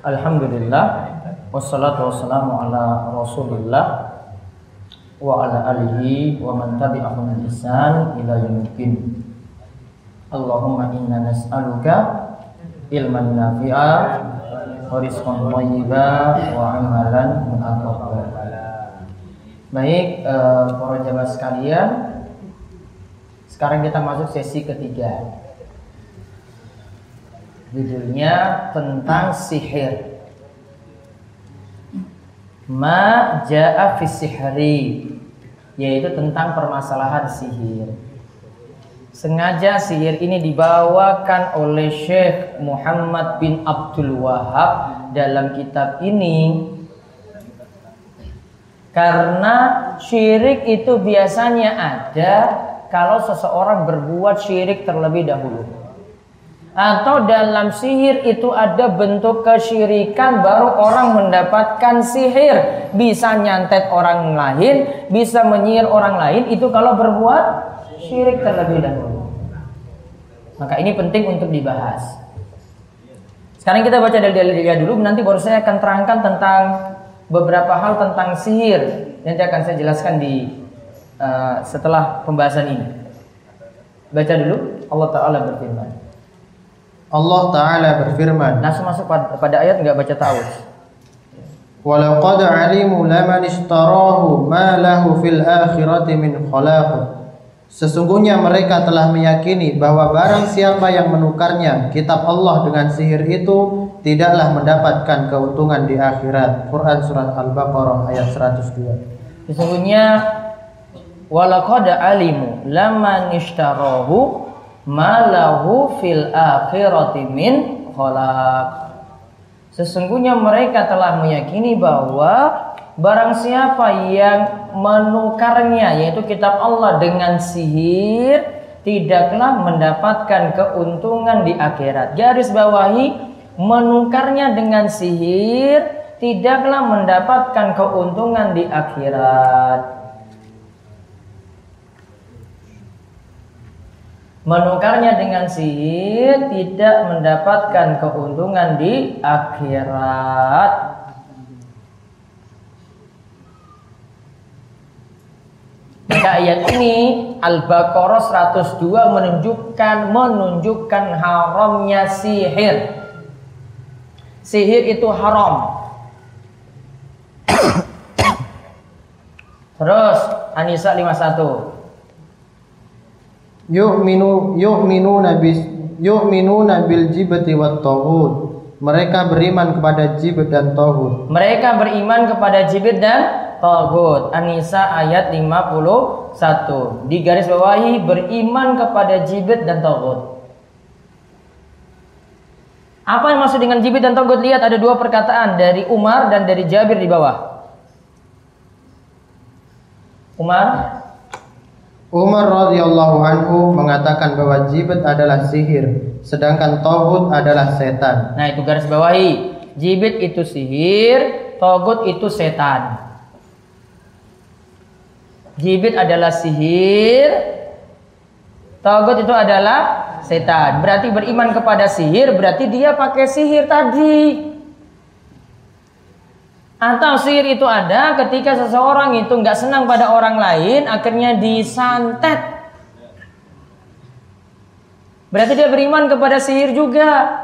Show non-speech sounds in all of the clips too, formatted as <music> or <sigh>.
Alhamdulillah wassalatu wassalamu ala Rasulillah wa ala alihi wa man tabi'ahum bi ihsan ila yaumiddin. Allahumma inna nas'aluka ilman nafi'a wa rizqan thayyiba wa amalan mutaqabbal. Baik, eh, para jamaah sekalian, sekarang kita masuk sesi ketiga. Judulnya tentang sihir. Ma ja'a fi sihri yaitu tentang permasalahan sihir. Sengaja sihir ini dibawakan oleh Syekh Muhammad bin Abdul Wahab dalam kitab ini karena syirik itu biasanya ada kalau seseorang berbuat syirik terlebih dahulu. Atau dalam sihir itu ada bentuk kesyirikan baru orang mendapatkan sihir. Bisa nyantet orang lain, bisa menyihir orang lain itu kalau berbuat syirik terlebih dahulu. Maka ini penting untuk dibahas. Sekarang kita baca dari dalilnya dulu, nanti baru saya akan terangkan tentang beberapa hal tentang sihir. Nanti akan saya jelaskan di uh, setelah pembahasan ini. Baca dulu, Allah Ta'ala berfirman. Allah Ta'ala berfirman Langsung masuk pada, pada ayat nggak baca ta'awuz. Walau qad alimu laman ishtarahu ma lahu fil akhirati min khalaq Sesungguhnya mereka telah meyakini bahwa barang siapa yang menukarnya kitab Allah dengan sihir itu tidaklah mendapatkan keuntungan di akhirat. Quran surat Al-Baqarah ayat 102. Sesungguhnya walaqad alimu laman ishtarahu ma lahu fil akhirati min khalaq. Sesungguhnya mereka telah meyakini bahwa barang siapa yang menukarnya yaitu kitab Allah dengan sihir tidaklah mendapatkan keuntungan di akhirat. Garis bawahi menukarnya dengan sihir tidaklah mendapatkan keuntungan di akhirat. Menukarnya dengan sihir tidak mendapatkan keuntungan di akhirat. Maka ayat ini Al-Baqarah 102 menunjukkan menunjukkan haramnya sihir. Sihir itu haram. <coughs> Terus Anisa 51. Yu'minu yu'minuna bis yu'minuna bil jibti wat taghut. Mereka beriman kepada jibit dan taghut. Mereka beriman kepada jibit dan Tagut An-Nisa ayat 51 Di garis bawahi beriman kepada jibit dan Tagut Apa yang maksud dengan jibit dan Tagut? Lihat ada dua perkataan Dari Umar dan dari Jabir di bawah Umar Umar radhiyallahu anhu mengatakan bahwa jibit adalah sihir, sedangkan tohut adalah setan. Nah itu garis bawahi Jibit itu sihir, togut itu setan Jibit adalah sihir. Togut itu adalah setan. Berarti beriman kepada sihir, berarti dia pakai sihir tadi. Atau sihir itu ada ketika seseorang itu nggak senang pada orang lain, akhirnya disantet. Berarti dia beriman kepada sihir juga.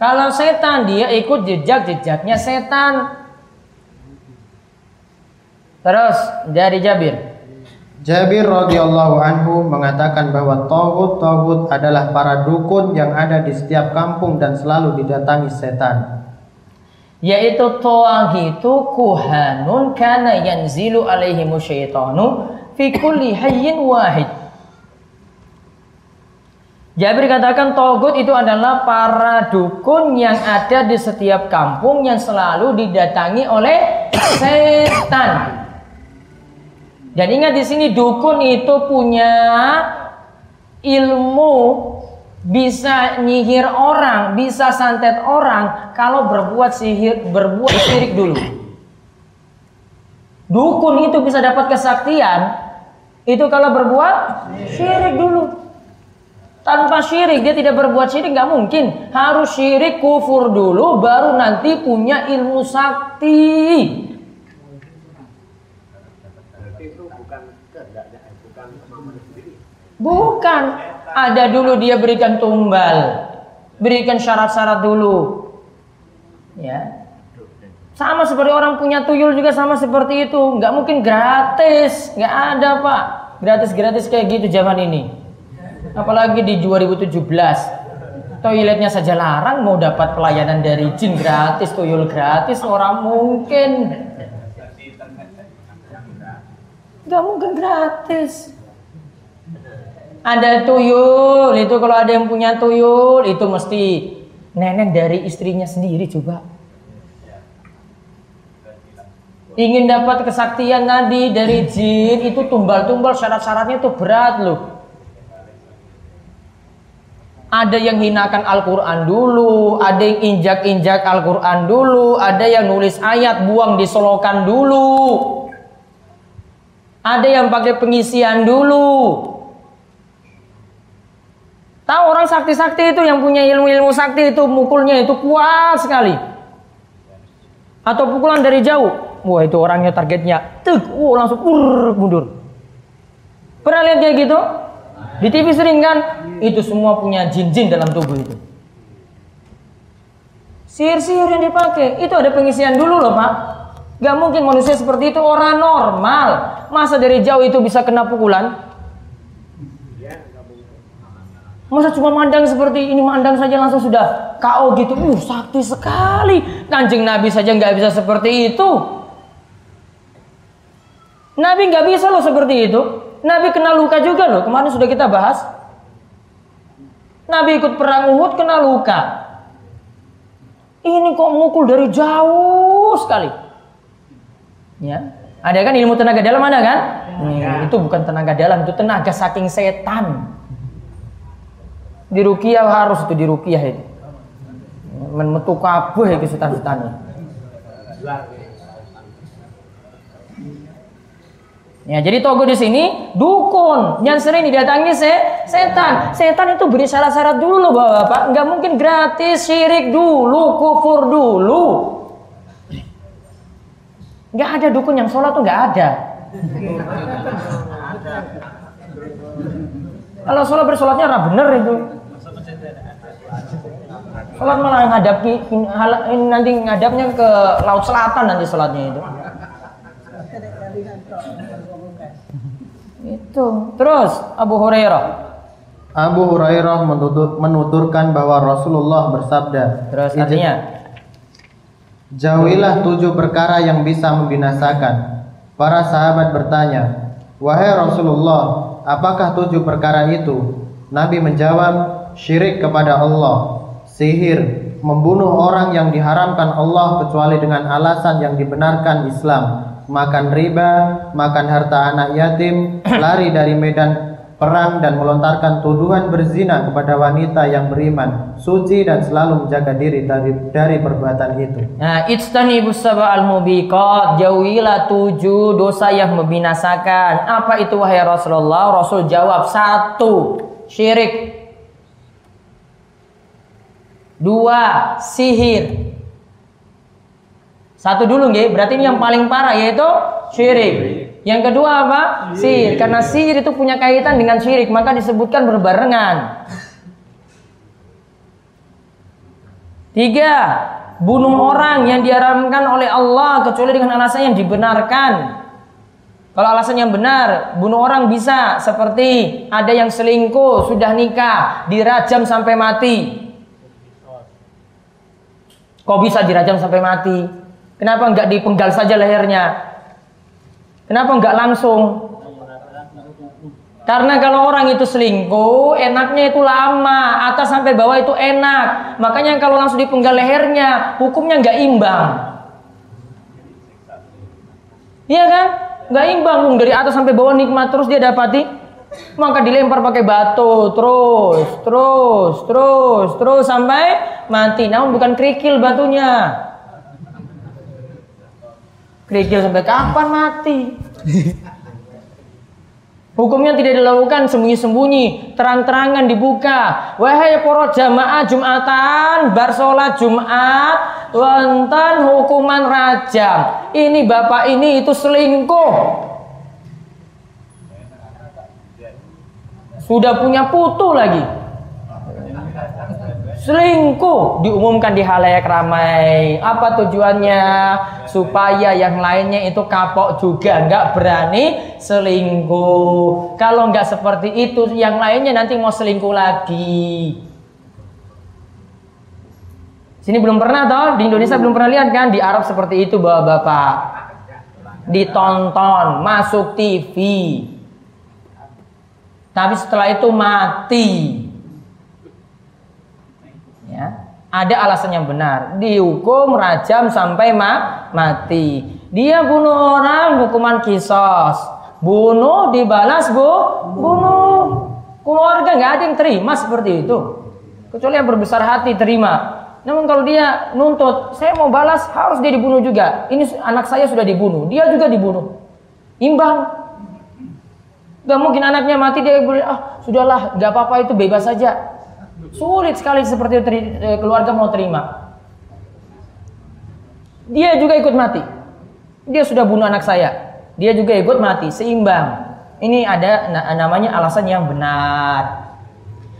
Kalau setan dia ikut jejak-jejaknya setan. Terus dari Jabir. Jabir radhiyallahu anhu mengatakan bahwa tauhid tauhid adalah para dukun yang ada di setiap kampung dan selalu didatangi setan. Yaitu itu kuhanun kana yanzilu alaihi syaitanu fi kulli hayyin wahid. Jabir katakan togut itu adalah para dukun yang ada di setiap kampung yang selalu didatangi oleh setan. Dan ingat di sini dukun itu punya ilmu bisa nyihir orang, bisa santet orang kalau berbuat sihir, berbuat syirik dulu. Dukun itu bisa dapat kesaktian itu kalau berbuat syirik dulu. Tanpa syirik dia tidak berbuat syirik nggak mungkin. Harus syirik kufur dulu baru nanti punya ilmu sakti. Bukan. Ada dulu dia berikan tumbal. Berikan syarat-syarat dulu. Ya. Sama seperti orang punya tuyul juga sama seperti itu. Nggak mungkin gratis. Nggak ada pak. Gratis-gratis kayak gitu zaman ini. Apalagi di 2017 toiletnya saja larang mau dapat pelayanan dari jin gratis, tuyul gratis, orang mungkin. Gak mungkin gratis. Ada tuyul, itu kalau ada yang punya tuyul, itu mesti nenek dari istrinya sendiri coba. Ingin dapat kesaktian tadi dari jin, itu tumbal-tumbal syarat-syaratnya itu berat loh. Ada yang hinakan Al-Quran dulu, ada yang injak-injak Al-Quran dulu, ada yang nulis ayat buang di solokan dulu. Ada yang pakai pengisian dulu. Tahu orang sakti-sakti itu yang punya ilmu-ilmu sakti itu mukulnya itu kuat sekali. Atau pukulan dari jauh. Wah itu orangnya targetnya. Tuk, wah langsung urr, mundur. Pernah lihat kayak gitu? Di TV sering kan? Itu semua punya jin-jin dalam tubuh itu. Sihir-sihir yang dipakai, itu ada pengisian dulu loh pak. Gak mungkin manusia seperti itu orang normal. Masa dari jauh itu bisa kena pukulan? Masa cuma mandang seperti ini, mandang saja langsung sudah KO gitu. Uh, sakti sekali. Kanjeng Nabi saja nggak bisa seperti itu. Nabi nggak bisa loh seperti itu. Nabi kena luka juga loh. Kemarin sudah kita bahas. Nabi ikut perang Uhud kena luka. Ini kok mukul dari jauh sekali. Ya. Ada kan ilmu tenaga dalam ada kan? Hmm, itu bukan tenaga dalam, itu tenaga saking setan. Di rukiah harus itu di rukiah itu. Memetu kabeh iki setan-setannya. Ya, jadi togo di sini dukun yang sering didatangi se setan. Setan itu beri syarat-syarat dulu loh bapak. Nggak mungkin gratis syirik dulu, kufur dulu. Nggak ada dukun yang sholat tuh nggak ada. Kalau sholat bersolatnya bener itu. Sholat malah ngadap nanti ngadapnya ke laut selatan nanti sholatnya itu. <laughs> Itu. Terus Abu Hurairah. Abu Hurairah menutur, menuturkan bahwa Rasulullah bersabda. Terus artinya Jauhilah tujuh perkara yang bisa membinasakan. Para sahabat bertanya, Wahai Rasulullah, apakah tujuh perkara itu? Nabi menjawab, syirik kepada Allah, sihir, membunuh orang yang diharamkan Allah kecuali dengan alasan yang dibenarkan Islam, makan riba, makan harta anak yatim, <clears throat> lari dari medan perang dan melontarkan tuduhan berzina kepada wanita yang beriman, suci dan selalu menjaga diri dari dari perbuatan itu. Nah, ijtanibus sab'al mubiqat, jauhilah tujuh dosa yang membinasakan. Apa itu wahai Rasulullah? Rasul jawab satu, syirik. Dua, sihir. Satu dulu nggih, berarti ini yang paling parah yaitu syirik. Yang kedua apa? Sihir. Karena sihir itu punya kaitan dengan syirik, maka disebutkan berbarengan. Tiga, bunuh orang yang diharamkan oleh Allah kecuali dengan alasan yang dibenarkan. Kalau alasan yang benar, bunuh orang bisa seperti ada yang selingkuh, sudah nikah, dirajam sampai mati. Kok bisa dirajam sampai mati? Kenapa enggak dipenggal saja lehernya? Kenapa enggak langsung? Karena kalau orang itu selingkuh, enaknya itu lama, atas sampai bawah itu enak. Makanya kalau langsung dipenggal lehernya, hukumnya nggak imbang. Iya kan? Nggak imbang, dari atas sampai bawah nikmat terus dia dapati. Maka dilempar pakai batu terus, terus, terus, terus sampai mati. Namun bukan kerikil batunya. Kerikil sampai kapan mati? Hukumnya tidak dilakukan sembunyi-sembunyi, terang-terangan dibuka. Wahai para jamaah Jumatan, bar sholat Jumat, wonten hukuman rajam. Ini bapak ini itu selingkuh. Sudah punya putu lagi selingkuh diumumkan di halayak ramai. Apa tujuannya? Supaya yang lainnya itu kapok juga, nggak berani selingkuh. Kalau nggak seperti itu, yang lainnya nanti mau selingkuh lagi. Sini belum pernah toh, di Indonesia belum pernah lihat kan, di Arab seperti itu bapak-bapak. Ditonton, masuk TV. Tapi setelah itu mati. Ya. Ada alasan yang benar. Dihukum rajam sampai ma mati. Dia bunuh orang hukuman kisos. Bunuh dibalas bu bunuh. Keluarga nggak ada yang terima seperti itu. Kecuali yang berbesar hati terima. Namun kalau dia nuntut, saya mau balas harus dia dibunuh juga. Ini anak saya sudah dibunuh, dia juga dibunuh. Imbang. Gak mungkin anaknya mati dia boleh ah sudahlah gak apa-apa itu bebas saja Sulit sekali seperti itu eh, keluarga mau terima. Dia juga ikut mati. Dia sudah bunuh anak saya. Dia juga ikut mati, seimbang. Ini ada namanya alasan yang benar.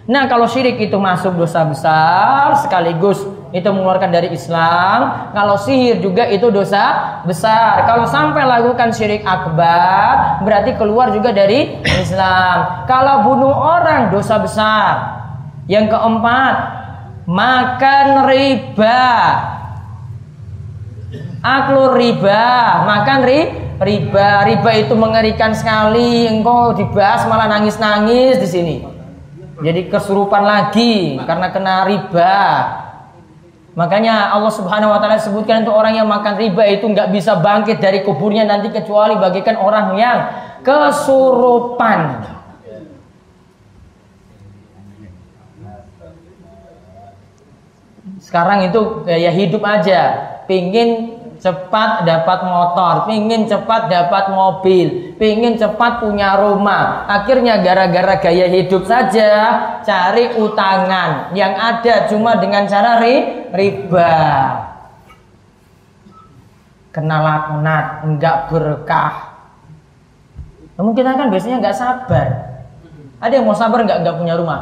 Nah, kalau syirik itu masuk dosa besar sekaligus itu mengeluarkan dari Islam. Kalau sihir juga itu dosa besar. Kalau sampai lakukan syirik akbar, berarti keluar juga dari Islam. Kalau bunuh orang dosa besar. Yang keempat, makan riba. Aklu riba, makan ri, riba. Riba itu mengerikan sekali. Engkau dibahas malah nangis-nangis di sini. Jadi kesurupan lagi karena kena riba. Makanya Allah Subhanahu wa taala sebutkan untuk orang yang makan riba itu nggak bisa bangkit dari kuburnya nanti kecuali bagikan orang yang kesurupan. Sekarang itu gaya hidup aja, pingin cepat dapat motor, pingin cepat dapat mobil, pingin cepat punya rumah. Akhirnya gara-gara gaya hidup saja cari utangan yang ada cuma dengan cara ri, riba. Kena laknat, enggak berkah. Namun kita kan biasanya enggak sabar. Ada yang mau sabar enggak enggak punya rumah?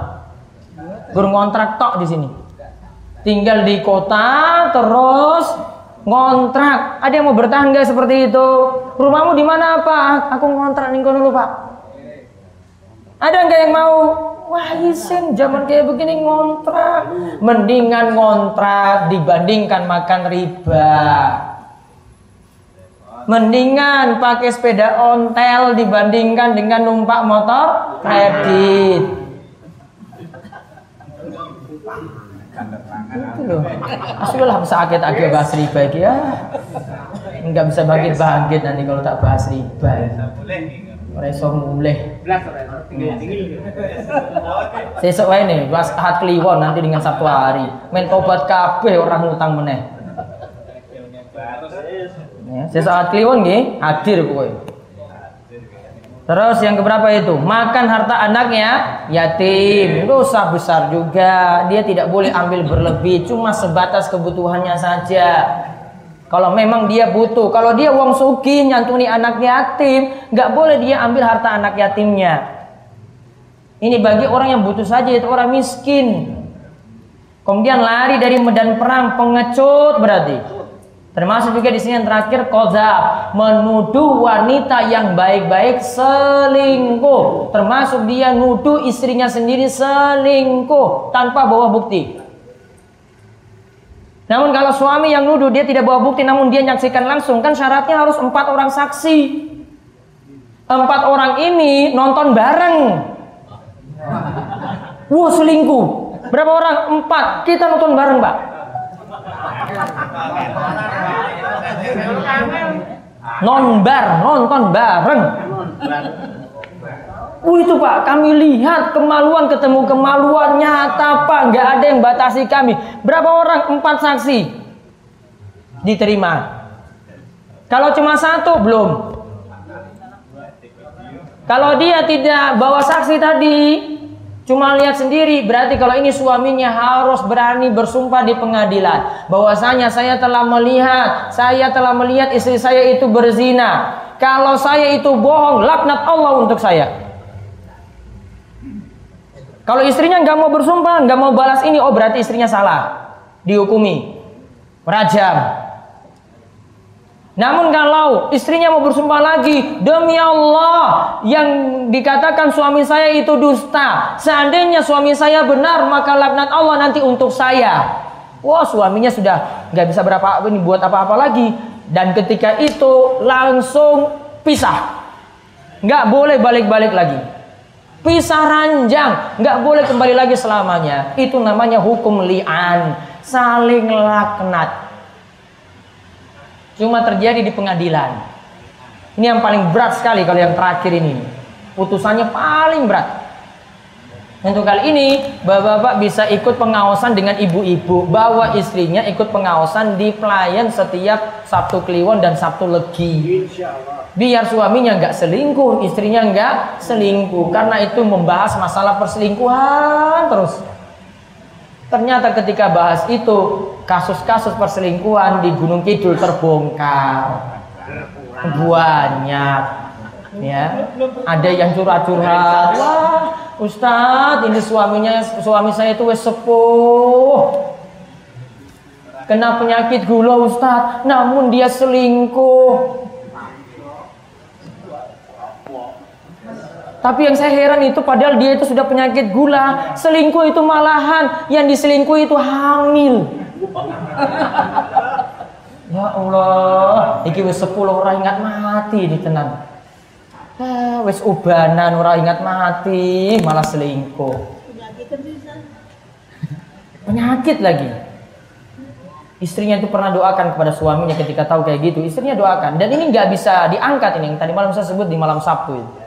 Berkontrak tok di sini tinggal di kota terus ngontrak. Ada yang mau bertangga seperti itu? Rumahmu di mana Pak? Aku ngontrak nih dulu Pak. Ada nggak yang mau? Wah isin zaman kayak begini ngontrak. Mendingan ngontrak dibandingkan makan riba. Mendingan pakai sepeda ontel dibandingkan dengan numpak motor kredit. itu loh sudah sakit agak bahas riba ya nggak bisa bangkit bangkit nanti kalau tak bahas riba Reso mulai. Sesok wae nih, bahas ahad kliwon nanti dengan satu hari. Main tobat kabeh orang ngutang meneh. Ya, sesok ahad kliwon nggih, hadir kowe. Terus yang keberapa itu? Makan harta anaknya yatim. Dosa besar juga. Dia tidak boleh ambil berlebih. Cuma sebatas kebutuhannya saja. Kalau memang dia butuh. Kalau dia uang suki nyantuni anak yatim. nggak boleh dia ambil harta anak yatimnya. Ini bagi orang yang butuh saja. Itu orang miskin. Kemudian lari dari medan perang. Pengecut berarti. Termasuk juga di sini yang terakhir kozab menuduh wanita yang baik-baik selingkuh. Termasuk dia nuduh istrinya sendiri selingkuh tanpa bawa bukti. Namun kalau suami yang nuduh dia tidak bawa bukti namun dia nyaksikan langsung kan syaratnya harus empat orang saksi. Empat orang ini nonton bareng. Wah selingkuh. Berapa orang? Empat. Kita nonton bareng, Pak. Nonbar, nonton bareng. Oh itu Pak, kami lihat kemaluan ketemu kemaluan nyata Pak, nggak ada yang batasi kami. Berapa orang? Empat saksi diterima. Kalau cuma satu belum. Kalau dia tidak bawa saksi tadi, cuma lihat sendiri, berarti kalau ini suaminya harus berani bersumpah di pengadilan bahwasanya saya telah melihat, saya telah melihat istri saya itu berzina. Kalau saya itu bohong, laknat Allah untuk saya. Kalau istrinya nggak mau bersumpah, nggak mau balas ini, oh berarti istrinya salah, dihukumi, rajam. Namun kalau istrinya mau bersumpah lagi, demi Allah yang dikatakan suami saya itu dusta. Seandainya suami saya benar, maka laknat Allah nanti untuk saya. Wah suaminya sudah nggak bisa berapa ini buat apa-apa lagi. Dan ketika itu langsung pisah, nggak boleh balik-balik lagi pisah ranjang, nggak boleh kembali lagi selamanya. Itu namanya hukum li'an, saling laknat. Cuma terjadi di pengadilan. Ini yang paling berat sekali kalau yang terakhir ini. Putusannya paling berat. Untuk kali ini, bapak-bapak bisa ikut pengawasan dengan ibu-ibu. Bawa istrinya ikut pengawasan di pelayan setiap Sabtu Kliwon dan Sabtu Legi. Biar suaminya nggak selingkuh, istrinya nggak selingkuh. Karena itu membahas masalah perselingkuhan terus. Ternyata ketika bahas itu, kasus-kasus perselingkuhan di Gunung Kidul terbongkar. Banyak ya. Ada yang curhat-curhat wah Ustadz ini suaminya suami saya itu wes sepuh. Kena penyakit gula Ustadz. Namun dia selingkuh Tapi yang saya heran itu padahal dia itu sudah penyakit gula, selingkuh itu malahan yang diselingkuh itu hamil. ya Allah, iki wis 10 orang ingat mati di tenang. Ah, wes ubanan ora ingat mati, malah selingkuh. Penyakit lagi. Istrinya itu pernah doakan kepada suaminya ketika tahu kayak gitu. Istrinya doakan. Dan ini nggak bisa diangkat ini yang tadi malam saya sebut di malam Sabtu itu.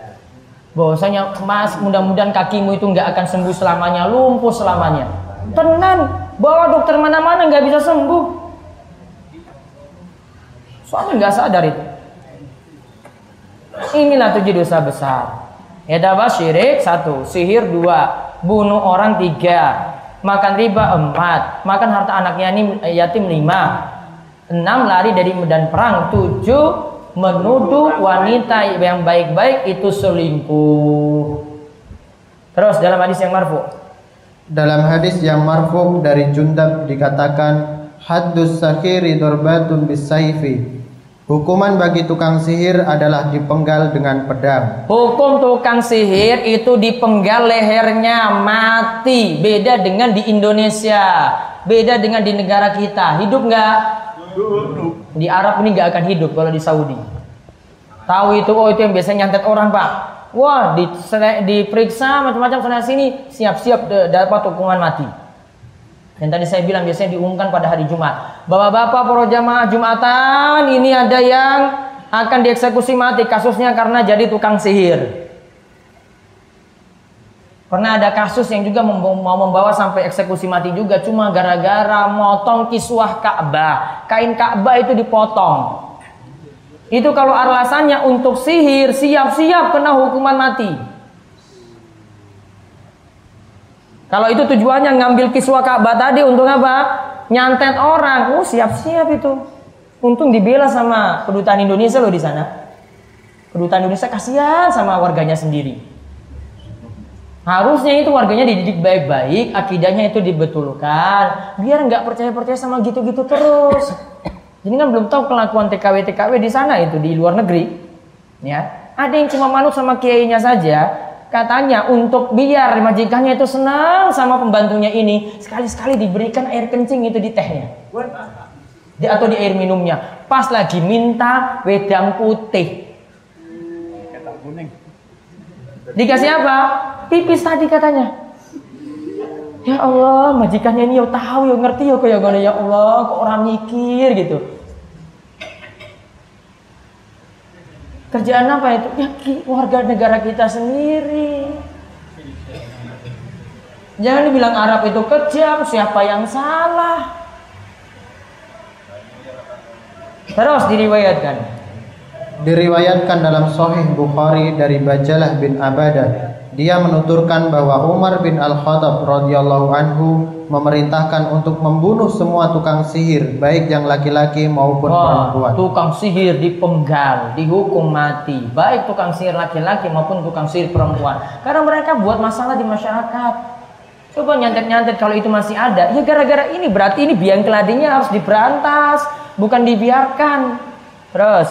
Bahwasanya Mas, mudah-mudahan kakimu itu nggak akan sembuh selamanya, lumpuh selamanya. Tenang, bawa dokter mana-mana nggak bisa sembuh. Suami nggak sadar itu. Inilah tujuh dosa besar. Ya dapat syirik satu, sihir dua, bunuh orang tiga, makan riba empat, makan harta anaknya ini yatim lima, enam lari dari medan perang, tujuh menuduh wanita yang baik-baik itu selingkuh. Terus dalam hadis yang marfu. Dalam hadis yang marfu dari Jundab dikatakan haddus sakiri dorbatun bisaifi Hukuman bagi tukang sihir adalah dipenggal dengan pedang. Hukum tukang sihir itu dipenggal lehernya mati. Beda dengan di Indonesia. Beda dengan di negara kita. Hidup nggak? Di Arab ini nggak akan hidup kalau di Saudi. Tahu itu oh itu yang biasanya nyantet orang pak. Wah di, diperiksa macam-macam sana sini siap-siap dapat hukuman mati. Dan tadi saya bilang biasanya diumumkan pada hari Jumat. Bapak-bapak para jamaah Jumatan ini ada yang akan dieksekusi mati kasusnya karena jadi tukang sihir. Pernah ada kasus yang juga mau membawa sampai eksekusi mati juga cuma gara-gara motong kiswah Ka'bah. Kain Ka'bah itu dipotong. Itu kalau alasannya untuk sihir, siap-siap kena hukuman mati. Kalau itu tujuannya ngambil kiswa Ka'bah tadi untuk apa? Nyantet orang. Oh, siap-siap itu. Untung dibela sama kedutaan Indonesia loh di sana. Kedutaan Indonesia kasihan sama warganya sendiri. Harusnya itu warganya dididik baik-baik, akidahnya itu dibetulkan, biar nggak percaya-percaya sama gitu-gitu terus. Jadi kan belum tahu kelakuan TKW TKW di sana itu di luar negeri. Ya, ada yang cuma manut sama kiainya saja, Katanya untuk biar majikannya itu senang sama pembantunya ini, sekali-sekali diberikan air kencing itu di tehnya. Di, atau di air minumnya. Pas lagi minta wedang putih. Dikasih apa? Pipis tadi katanya. Ya Allah, majikannya ini yo tahu yo ngerti yo kayak gini ya Allah, kok orang mikir gitu. Kerjaan apa itu? Ya warga negara kita sendiri. Jangan dibilang Arab itu kejam, siapa yang salah? Terus diriwayatkan. Diriwayatkan dalam Sahih Bukhari dari Bajalah bin Abadah. Dia menuturkan bahwa Umar bin Al-Khattab radhiyallahu anhu memerintahkan untuk membunuh semua tukang sihir, baik yang laki-laki maupun Wah, perempuan. tukang sihir dipenggal, dihukum mati, baik tukang sihir laki-laki maupun tukang sihir perempuan. Karena mereka buat masalah di masyarakat. Coba nyantet-nyantet kalau itu masih ada, ya gara-gara ini berarti ini biang keladinya harus diberantas, bukan dibiarkan. Terus,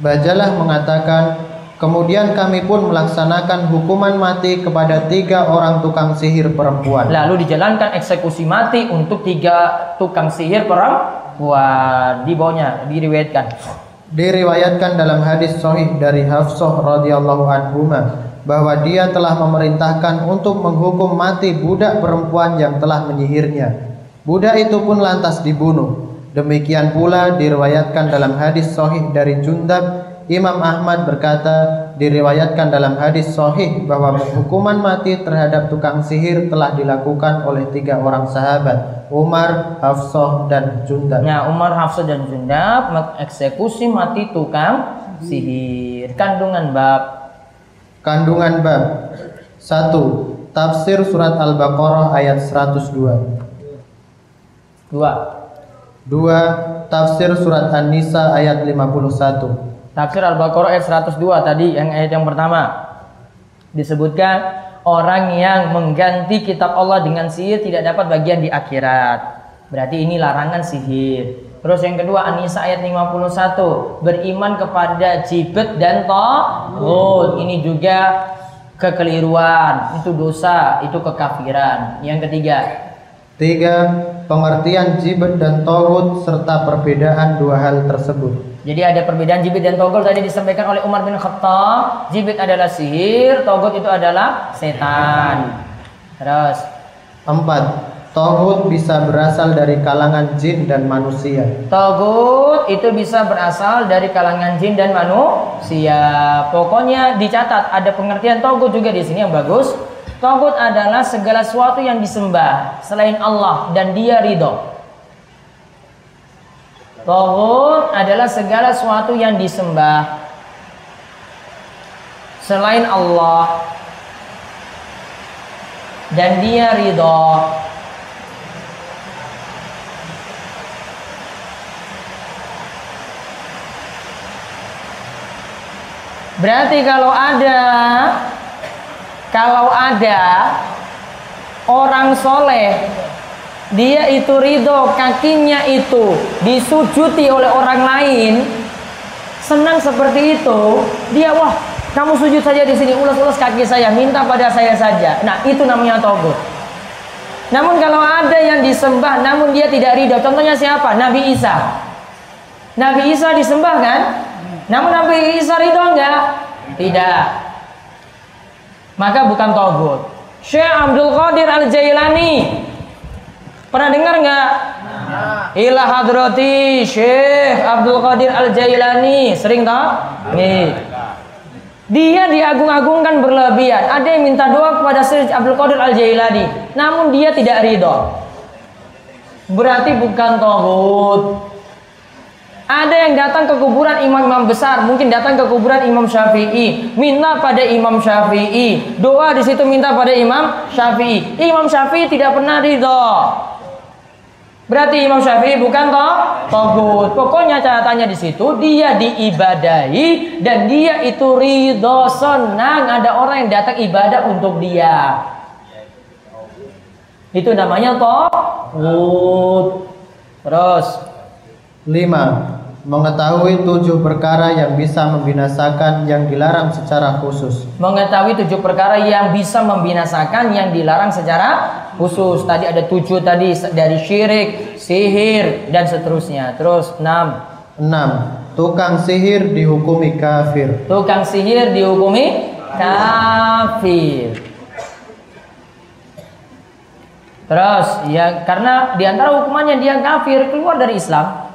Bajalah mengatakan, kemudian kami pun melaksanakan hukuman mati kepada tiga orang tukang sihir perempuan. lalu dijalankan eksekusi mati untuk tiga tukang sihir perempuan. Di bawahnya diriwayatkan. Diriwayatkan dalam hadis sahih dari Hafsah radhiyallahu anhuma bahwa dia telah memerintahkan untuk menghukum mati budak perempuan yang telah menyihirnya. Budak itu pun lantas dibunuh. Demikian pula diriwayatkan dalam hadis sahih dari Jundab Imam Ahmad berkata diriwayatkan dalam hadis sahih bahwa hukuman mati terhadap tukang sihir telah dilakukan oleh tiga orang sahabat Umar, Hafsah dan Jundab. Nah, Umar Hafsah dan Jundab mengeksekusi mati tukang sihir. Kandungan bab Kandungan bab 1. Tafsir surat Al-Baqarah ayat 102. 2. 2. Tafsir surat An-Nisa ayat 51. Tafsir Al-Baqarah ayat 102 tadi yang ayat yang pertama. Disebutkan orang yang mengganti kitab Allah dengan sihir tidak dapat bagian di akhirat. Berarti ini larangan sihir. Terus yang kedua An-Nisa ayat 51 beriman kepada jibet dan taghut. Ini juga kekeliruan, itu dosa, itu kekafiran. Yang ketiga, Tiga, pengertian jibet dan togut serta perbedaan dua hal tersebut. Jadi ada perbedaan jibit dan togol tadi disampaikan oleh Umar bin Khattab. Jibit adalah sihir, togot itu adalah setan. Terus Empat, togut bisa berasal dari kalangan jin dan manusia. togut itu bisa berasal dari kalangan jin dan manusia. Pokoknya dicatat ada pengertian togut juga di sini yang bagus. Togut adalah segala sesuatu yang disembah selain Allah dan dia ridho. Togut adalah segala sesuatu yang disembah selain Allah dan dia ridho. Berarti kalau ada kalau ada orang soleh dia itu ridho kakinya itu disujuti oleh orang lain. Senang seperti itu dia wah kamu sujud saja di sini ulas-ulas kaki saya minta pada saya saja. Nah itu namanya togut namun kalau ada yang disembah namun dia tidak ridho contohnya siapa? Nabi Isa. Nabi Isa disembah kan? Namun Nabi Isa ridho enggak? Tidak. Maka bukan togut Syekh Abdul Qadir Al Jailani Pernah dengar nggak? Ila hadrati Syekh Abdul Qadir Al Jailani sering tak? Nih. Dia diagung-agungkan berlebihan. Ada yang minta doa kepada Syekh Abdul Qadir Al Jailani, namun dia tidak ridho. Berarti bukan tohut. Ada yang datang ke kuburan imam-imam besar, mungkin datang ke kuburan Imam Syafi'i, minta pada Imam Syafi'i, doa di situ minta pada Imam Syafi'i. Imam Syafi'i tidak pernah ridho. Berarti Imam Syafi'i bukan toh togut. Pokoknya catatannya di situ dia diibadahi dan dia itu ridho senang ada orang yang datang ibadah untuk dia. Itu namanya togut. Terus Lima, mengetahui tujuh perkara yang bisa membinasakan yang dilarang secara khusus. mengetahui tujuh perkara yang bisa membinasakan yang dilarang secara khusus. Tadi ada tujuh tadi dari syirik, sihir dan seterusnya. Terus enam, Enam, tukang sihir dihukumi kafir. tukang sihir dihukumi kafir. Terus ya karena di antara hukumannya dia kafir keluar dari Islam.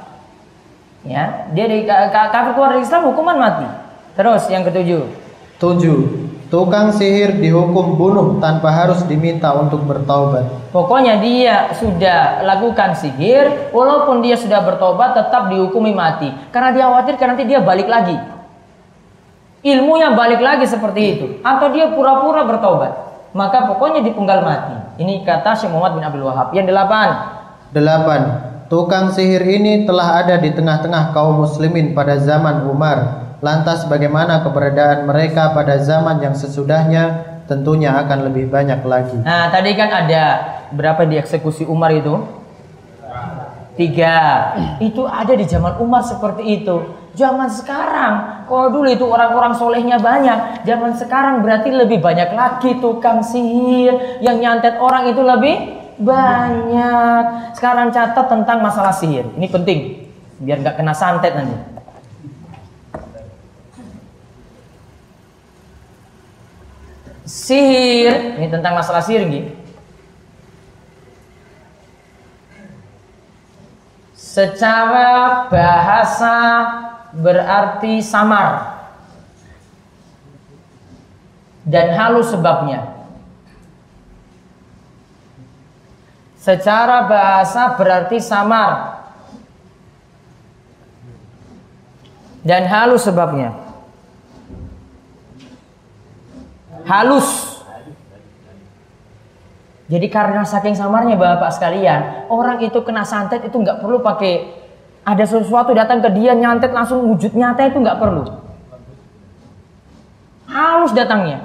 Ya, dia di, kafir keluar dari Islam hukuman mati. Terus yang ketujuh. Tujuh. Tukang sihir dihukum bunuh tanpa harus diminta untuk bertaubat. Pokoknya dia sudah lakukan sihir, walaupun dia sudah bertobat tetap dihukumi mati. Karena dia khawatir karena nanti dia balik lagi. Ilmunya balik lagi seperti itu. Atau dia pura-pura bertobat. Maka pokoknya dipenggal mati. Ini kata Syekh Muhammad bin Abdul Wahab. Yang delapan. Delapan. Tukang sihir ini telah ada di tengah-tengah kaum muslimin pada zaman Umar Lantas bagaimana keberadaan mereka pada zaman yang sesudahnya tentunya akan lebih banyak lagi. Nah tadi kan ada berapa dieksekusi Umar itu? Tiga. Itu ada di zaman Umar seperti itu. Zaman sekarang, kalau dulu itu orang-orang solehnya banyak. Zaman sekarang berarti lebih banyak lagi tukang sihir yang nyantet orang itu lebih banyak. Sekarang catat tentang masalah sihir. Ini penting biar nggak kena santet nanti. sihir ini tentang masalah sihir ini secara bahasa berarti samar dan halus sebabnya secara bahasa berarti samar dan halus sebabnya halus. Jadi karena saking samarnya bapak sekalian, orang itu kena santet itu nggak perlu pakai ada sesuatu datang ke dia nyantet langsung wujud nyata itu nggak perlu. Halus datangnya.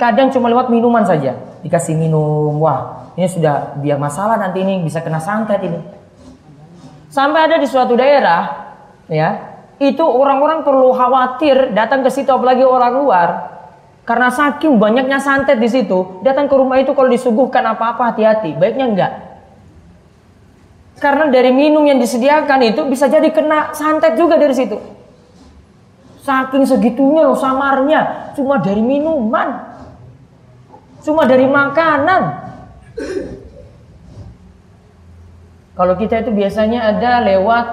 Kadang cuma lewat minuman saja, dikasih minum, wah ini sudah dia masalah nanti ini bisa kena santet ini. Sampai ada di suatu daerah, ya itu orang-orang perlu khawatir datang ke situ apalagi orang luar karena saking banyaknya santet di situ, datang ke rumah itu kalau disuguhkan apa-apa hati-hati. Baiknya enggak. Karena dari minum yang disediakan itu bisa jadi kena santet juga dari situ. Saking segitunya loh samarnya, cuma dari minuman. Cuma dari makanan. Kalau kita itu biasanya ada lewat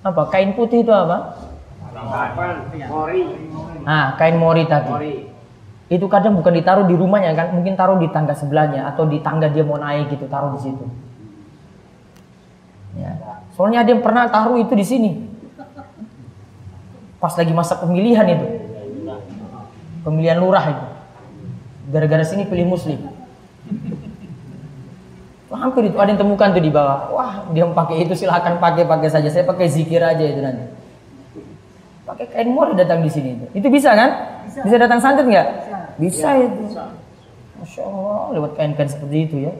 apa? Kain putih itu apa? Nah, kain mori tadi. Mori. Itu kadang bukan ditaruh di rumahnya kan, mungkin taruh di tangga sebelahnya atau di tangga dia mau naik gitu, taruh di situ. Ya. Soalnya ada yang pernah taruh itu di sini. Pas lagi masa pemilihan itu. Pemilihan lurah itu. Gara-gara sini pilih muslim. Hampir itu ada yang temukan tuh di bawah. Wah, dia pakai itu silahkan pakai pakai saja. Saya pakai zikir aja itu nanti. Pakai kain mori datang di sini itu. Itu bisa kan? Bisa, bisa datang santet nggak? Bisa. bisa ya, itu. Bisa. Masya Allah, lewat kain-kain seperti itu ya.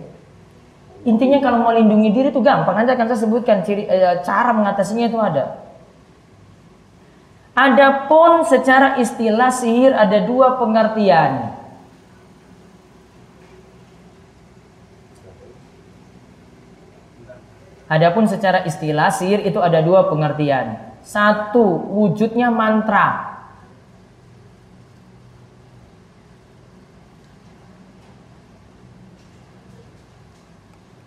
Intinya kalau mau lindungi diri itu gampang aja kan saya sebutkan ciri eh, cara mengatasinya itu ada. Adapun secara istilah sihir ada dua pengertian. Adapun secara istilah sihir itu ada dua pengertian. Satu, wujudnya mantra.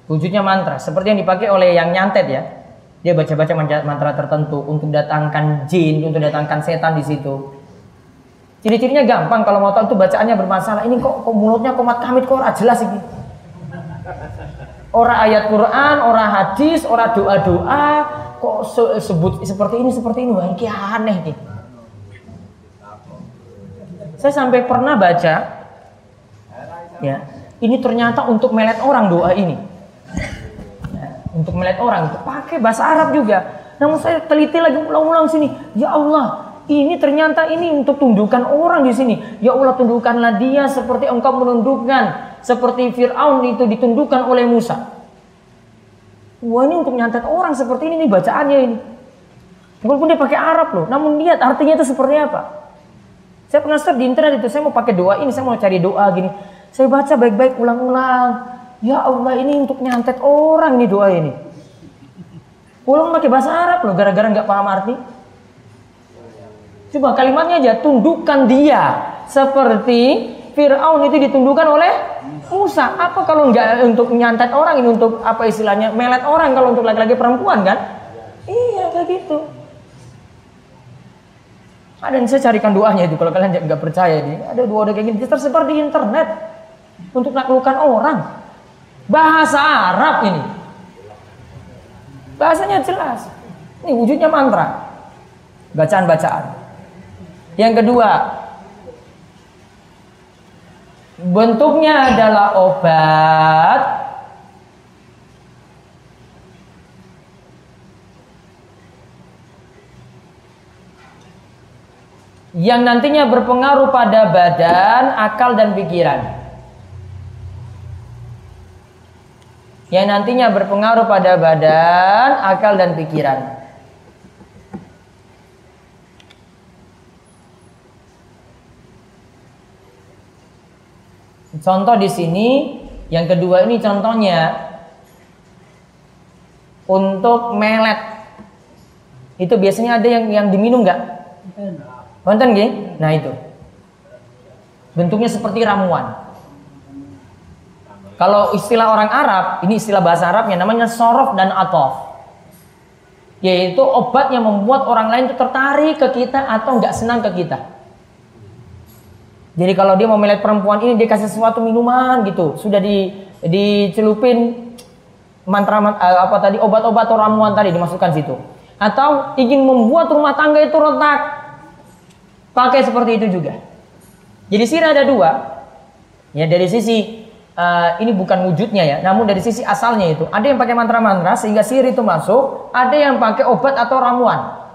Wujudnya mantra, seperti yang dipakai oleh yang nyantet ya. Dia baca-baca mantra tertentu untuk datangkan jin, untuk datangkan setan di situ. Ciri-cirinya gampang kalau mau tahu itu bacaannya bermasalah. Ini kok, kok mulutnya komat kamit kok jelas ini. Orang ayat Quran, orang hadis, orang doa-doa, kok sebut seperti ini seperti ini. Wah ini aneh nih saya sampai pernah baca ya ini ternyata untuk melet orang doa ini. Untuk melet orang itu pakai bahasa Arab juga. Namun saya teliti lagi ulang-ulang sini. Ya Allah ini ternyata ini untuk tundukan orang di sini. Ya Allah tundukkanlah dia seperti engkau menundukkan seperti Fir'aun itu ditundukkan oleh Musa Wah ini untuk nyantet orang seperti ini nih bacaannya ini. Walaupun dia pakai Arab loh, namun lihat artinya itu seperti apa. Saya pernah search di internet itu, saya mau pakai doa ini, saya mau cari doa gini. Saya baca baik-baik ulang-ulang. Ya Allah ini untuk nyantet orang nih doa ini. Ulang pakai bahasa Arab loh, gara-gara nggak paham arti. Coba kalimatnya aja tundukkan dia seperti Fir'aun itu ditundukkan oleh Musa. Apa kalau nggak untuk nyantet orang ini untuk apa istilahnya melet orang kalau untuk laki-laki perempuan kan? Iya kayak gitu. Ada yang saya carikan doanya itu kalau kalian nggak percaya ini. Ada dua ada kayak gini tersebar di internet untuk naklukkan orang. Bahasa Arab ini. Bahasanya jelas. Ini wujudnya mantra. Bacaan-bacaan. Yang kedua, bentuknya adalah obat yang nantinya berpengaruh pada badan, akal dan pikiran. Yang nantinya berpengaruh pada badan, akal dan pikiran. Contoh di sini, yang kedua ini contohnya untuk melet. Itu biasanya ada yang yang diminum nggak? Konten gini? Nah itu. Bentuknya seperti ramuan. Kalau istilah orang Arab, ini istilah bahasa Arabnya namanya sorof dan atof. Yaitu obat yang membuat orang lain itu tertarik ke kita atau nggak senang ke kita. Jadi kalau dia mau melihat perempuan ini dia kasih sesuatu minuman gitu, sudah di dicelupin mantra eh, apa tadi obat-obat atau ramuan tadi dimasukkan situ. Atau ingin membuat rumah tangga itu retak, pakai seperti itu juga. Jadi sihir ada dua. Ya dari sisi uh, ini bukan wujudnya ya, namun dari sisi asalnya itu ada yang pakai mantra-mantra sehingga sihir itu masuk, ada yang pakai obat atau ramuan.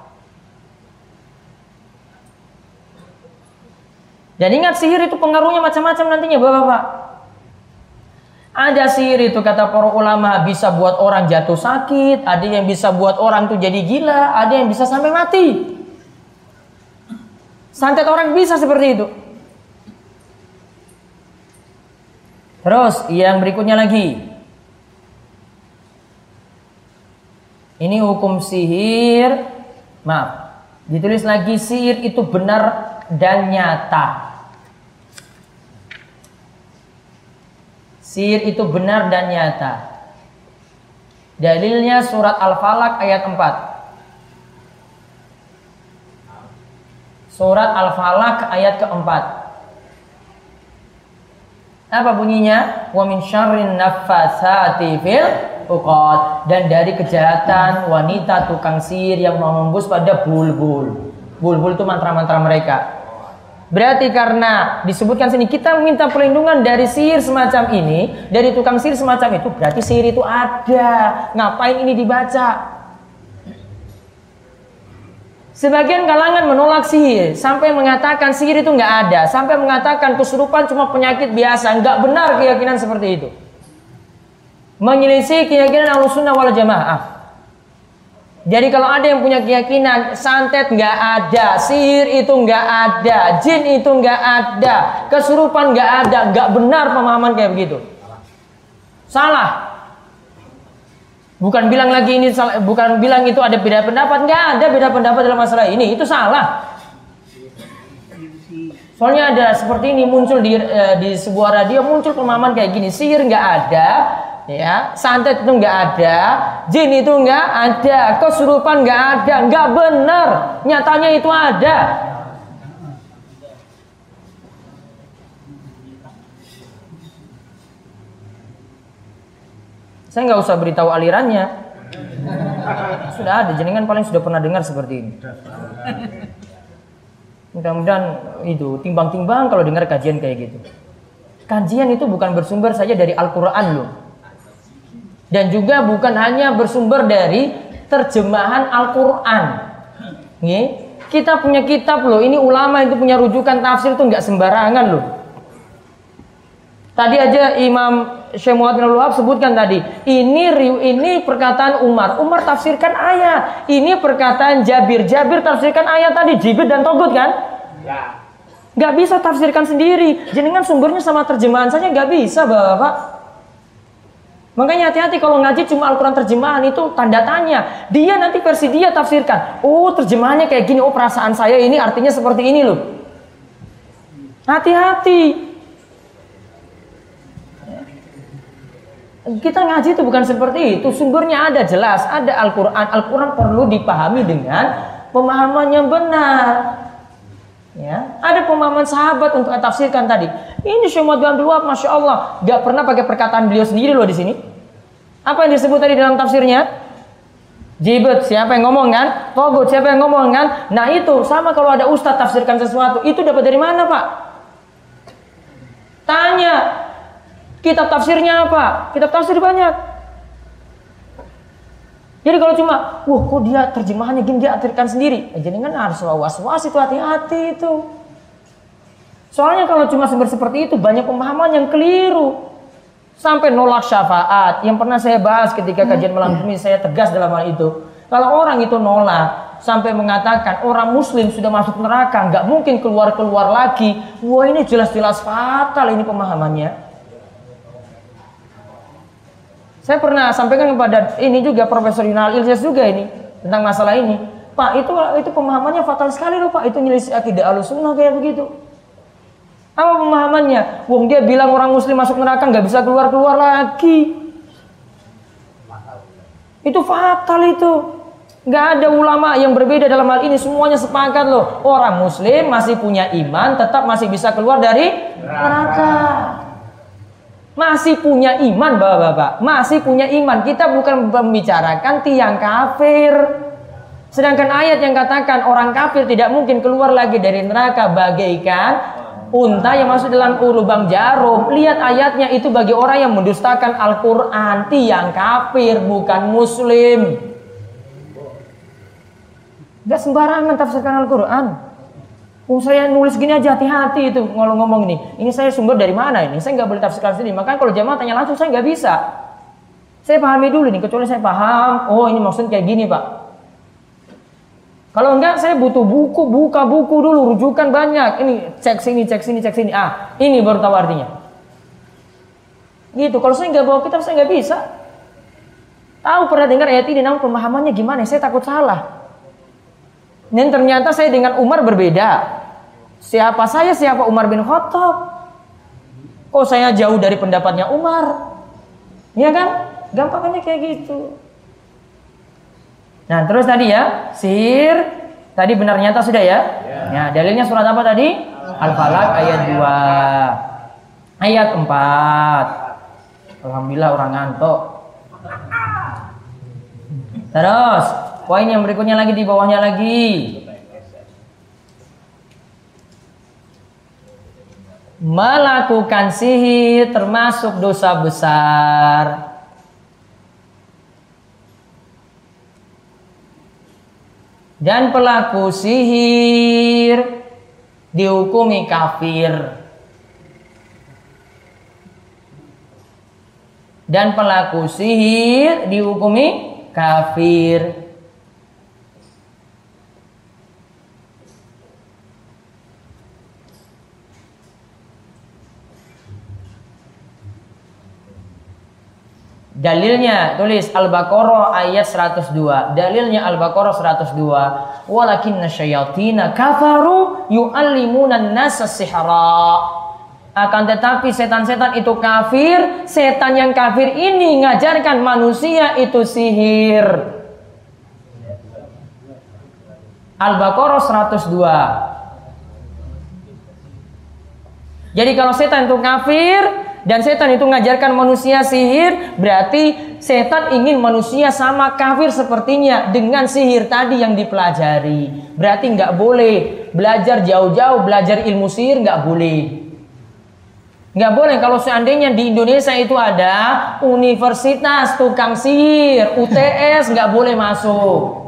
Dan ingat sihir itu pengaruhnya macam-macam nantinya Bapak-bapak. Ada sihir itu kata para ulama bisa buat orang jatuh sakit, ada yang bisa buat orang tuh jadi gila, ada yang bisa sampai mati. Santet orang bisa seperti itu. Terus yang berikutnya lagi. Ini hukum sihir. Maaf. Ditulis lagi sihir itu benar dan nyata. Sihir itu benar dan nyata. Dalilnya surat Al-Falaq ayat 4. Surat Al-Falaq ayat keempat. Apa bunyinya? Wa min syarrin fil uqad dan dari kejahatan wanita tukang sihir yang mengembus pada bulbul. Bulbul itu mantra-mantra mereka. Berarti karena disebutkan sini kita meminta perlindungan dari sihir semacam ini, dari tukang sihir semacam itu, berarti sihir itu ada. Ngapain ini dibaca? Sebagian kalangan menolak sihir sampai mengatakan sihir itu nggak ada, sampai mengatakan kesurupan cuma penyakit biasa. Nggak benar keyakinan seperti itu. Menyelisih keyakinan Ahlussunnah wal Jamaah. Jadi kalau ada yang punya keyakinan santet nggak ada, sihir itu nggak ada, jin itu nggak ada, kesurupan nggak ada, nggak benar pemahaman kayak begitu. Salah. Bukan bilang lagi ini salah, bukan bilang itu ada beda pendapat, nggak ada beda pendapat dalam masalah ini, itu salah. Soalnya ada seperti ini muncul di eh, di sebuah radio muncul pemahaman kayak gini, sihir nggak ada, ya santet itu nggak ada jin itu nggak ada kesurupan nggak ada nggak benar. Nyatanya itu ada. Saya nggak usah beritahu alirannya. Sudah ada jenengan paling sudah pernah dengar seperti ini. Mudah-mudahan itu timbang-timbang kalau dengar kajian kayak gitu. Kajian itu bukan bersumber saja dari Al-Quran loh dan juga bukan hanya bersumber dari terjemahan Al-Quran. Kita punya kitab loh, ini ulama itu punya rujukan tafsir itu nggak sembarangan loh. Tadi aja Imam Syekh Muhammad bin Wahab sebutkan tadi, ini ini perkataan Umar. Umar tafsirkan ayat. Ini perkataan Jabir. Jabir tafsirkan ayat tadi, Jibir dan Togut kan? Ya. Gak bisa tafsirkan sendiri. Jenengan sumbernya sama terjemahan saja gak bisa, Bapak. Makanya hati-hati kalau ngaji cuma Al-Quran terjemahan itu tanda tanya. Dia nanti versi dia tafsirkan. Oh terjemahannya kayak gini. Oh perasaan saya ini artinya seperti ini loh. Hati-hati. Kita ngaji itu bukan seperti itu. Sumbernya ada jelas. Ada Al-Quran. Al-Quran perlu dipahami dengan pemahaman yang benar. Ya, ada pemahaman sahabat untuk tafsirkan tadi. Ini semua Abdul Wahab, masya Allah, gak pernah pakai perkataan beliau sendiri loh di sini. Apa yang disebut tadi dalam tafsirnya? Jibet, siapa yang ngomong kan? Togut, siapa yang ngomong kan? Nah itu sama kalau ada ustadz tafsirkan sesuatu, itu dapat dari mana pak? Tanya, kitab tafsirnya apa? Kitab tafsir banyak. Jadi kalau cuma, wah kok dia terjemahannya gini dia atirkan sendiri. Ya, jadi kan harus was-was itu hati-hati itu. Soalnya kalau cuma sumber seperti itu banyak pemahaman yang keliru. Sampai nolak syafaat. Yang pernah saya bahas ketika kajian malam ini saya tegas dalam hal itu. Kalau orang itu nolak sampai mengatakan orang muslim sudah masuk neraka nggak mungkin keluar-keluar lagi. Wah ini jelas-jelas fatal ini pemahamannya. Saya pernah sampaikan kepada ini juga Profesor Yunal Ilyas juga ini tentang masalah ini. Pak, itu itu pemahamannya fatal sekali loh Pak. Itu nyelisih akidah alusunnah kayak begitu. Apa pemahamannya? Wong dia bilang orang muslim masuk neraka nggak bisa keluar-keluar lagi. Itu fatal itu. Nggak ada ulama yang berbeda dalam hal ini. Semuanya sepakat loh. Orang muslim masih punya iman, tetap masih bisa keluar dari neraka. Masih punya iman bapak-bapak. Masih punya iman. Kita bukan membicarakan tiang kafir. Sedangkan ayat yang katakan Orang kafir tidak mungkin keluar lagi dari neraka. Bagaikan unta yang masuk dalam lubang jarum. Lihat ayatnya itu bagi orang yang mendustakan Al-Quran. Tiang kafir bukan muslim. Gak sembarangan tafsirkan Al-Quran Oh, saya nulis gini aja hati-hati itu kalau ngomong ini. Ini saya sumber dari mana ini? Saya nggak boleh tafsirkan sendiri. Makanya kalau jamaah tanya langsung saya nggak bisa. Saya pahami dulu nih, kecuali saya paham. Oh ini maksud kayak gini pak. Kalau enggak saya butuh buku, buka buku dulu, rujukan banyak. Ini cek sini, cek sini, cek sini. Ah, ini baru tahu artinya. Gitu. Kalau saya nggak bawa kitab saya nggak bisa. Tahu pernah dengar ayat ini, namun pemahamannya gimana? Saya takut salah. Dan ternyata saya dengan Umar berbeda. Siapa saya, siapa Umar bin Khattab? Kok saya jauh dari pendapatnya Umar? Iya kan? Gampangnya kayak gitu. Nah, terus tadi ya, sihir tadi benar nyata sudah ya? ya. Nah, dalilnya surat apa tadi? Al-Falaq ayat 2. Ayat 4. Alhamdulillah orang ngantuk. Terus, Poin yang berikutnya lagi di bawahnya lagi. Melakukan sihir termasuk dosa besar. Dan pelaku sihir dihukumi kafir. Dan pelaku sihir dihukumi kafir. Dalilnya tulis Al-Baqarah ayat 102. Dalilnya Al-Baqarah 102. Walakinna syayatina kafaru yu'allimuna an-nasa sihra. Akan tetapi setan-setan itu kafir, setan yang kafir ini ngajarkan manusia itu sihir. Al-Baqarah 102. Jadi kalau setan itu kafir, dan setan itu mengajarkan manusia sihir, berarti setan ingin manusia sama kafir sepertinya dengan sihir tadi yang dipelajari. Berarti nggak boleh belajar jauh-jauh, belajar ilmu sihir nggak boleh. Nggak boleh kalau seandainya di Indonesia itu ada universitas tukang sihir, UTS nggak boleh masuk.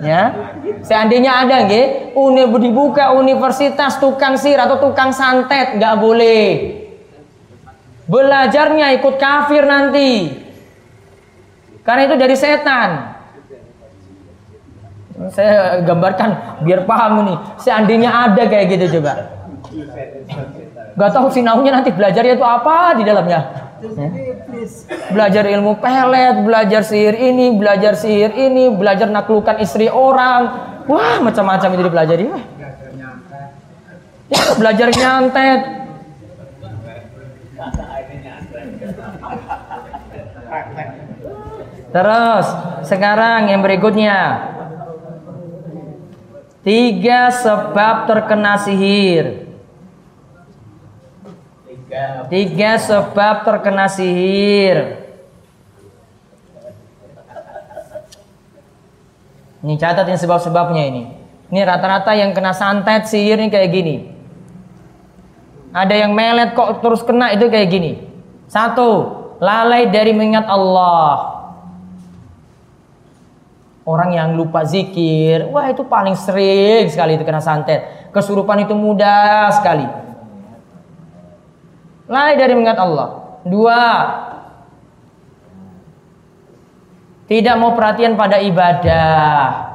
Ya, seandainya ada nggih, uni dibuka universitas tukang sir atau tukang santet nggak boleh. Belajarnya ikut kafir nanti. Karena itu dari setan. Saya gambarkan biar paham ini. Seandainya ada kayak gitu coba. Gak tahu sinaunya nanti belajarnya itu apa di dalamnya. Ya. Belajar ilmu pelet, belajar sihir ini, belajar sihir ini, belajar naklukan istri orang. Wah, macam-macam itu dipelajari. Ya, belajar nyantet. Terus, sekarang yang berikutnya. Tiga sebab terkena sihir. Tiga sebab terkena sihir. Ini catat ini sebab-sebabnya ini. Ini rata-rata yang kena santet sihir ini kayak gini. Ada yang melet kok terus kena itu kayak gini. Satu, lalai dari mengingat Allah. Orang yang lupa zikir, wah itu paling sering sekali itu kena santet. Kesurupan itu mudah sekali. Lalai dari mengingat Allah. Dua, tidak mau perhatian pada ibadah.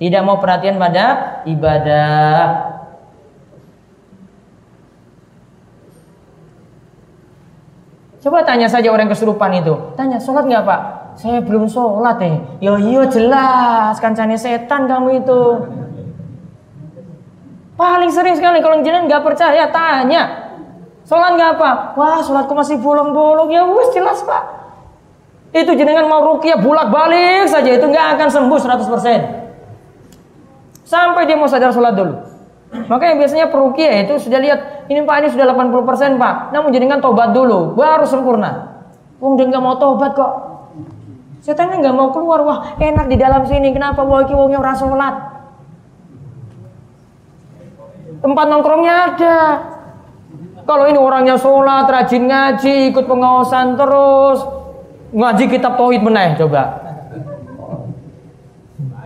Tidak mau perhatian pada ibadah. Coba tanya saja orang kesurupan itu. Tanya, sholat nggak pak? Saya belum sholat eh. Yo yo jelas, kancane setan kamu itu. Paling sering sekali kalau jenengan nggak percaya tanya. Sholat nggak apa? Wah sholatku masih bolong-bolong ya wes jelas pak. Itu jenengan mau rukyah bulak balik saja itu nggak akan sembuh 100%. Sampai dia mau sadar sholat dulu. Makanya biasanya perukia itu sudah lihat ini pak ini sudah 80% pak. Namun jenengan tobat dulu baru sempurna. Wong dia nggak mau tobat kok. Setannya nggak mau keluar. Wah enak di dalam sini. Kenapa wah wongnya orang sholat? Tempat nongkrongnya ada. Kalau ini orangnya sholat, rajin ngaji, ikut pengawasan terus, ngaji kitab tauhid meneh coba.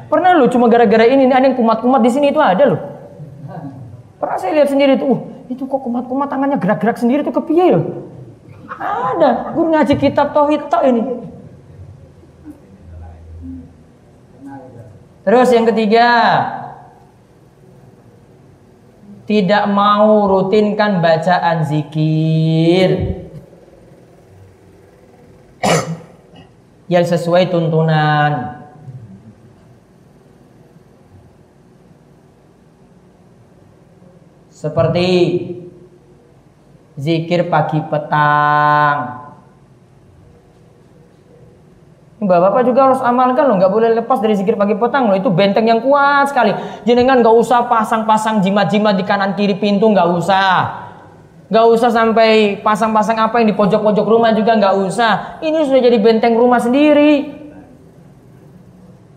Pernah lu cuma gara-gara ini ada yang kumat-kumat di sini itu ada loh. Pernah saya lihat sendiri tuh, uh, itu kok kumat-kumat tangannya gerak-gerak sendiri tuh kepiye loh. Ada, guru ngaji kitab tauhid tok ini. Terus yang ketiga, tidak mau rutinkan bacaan zikir yang sesuai tuntunan. Seperti zikir pagi petang, Bapak-bapak juga harus amalkan loh, nggak boleh lepas dari zikir pagi petang loh. Itu benteng yang kuat sekali. Jenengan nggak usah pasang-pasang jimat-jimat di kanan kiri pintu, nggak usah. Nggak usah sampai pasang-pasang apa yang di pojok-pojok rumah juga nggak usah. Ini sudah jadi benteng rumah sendiri.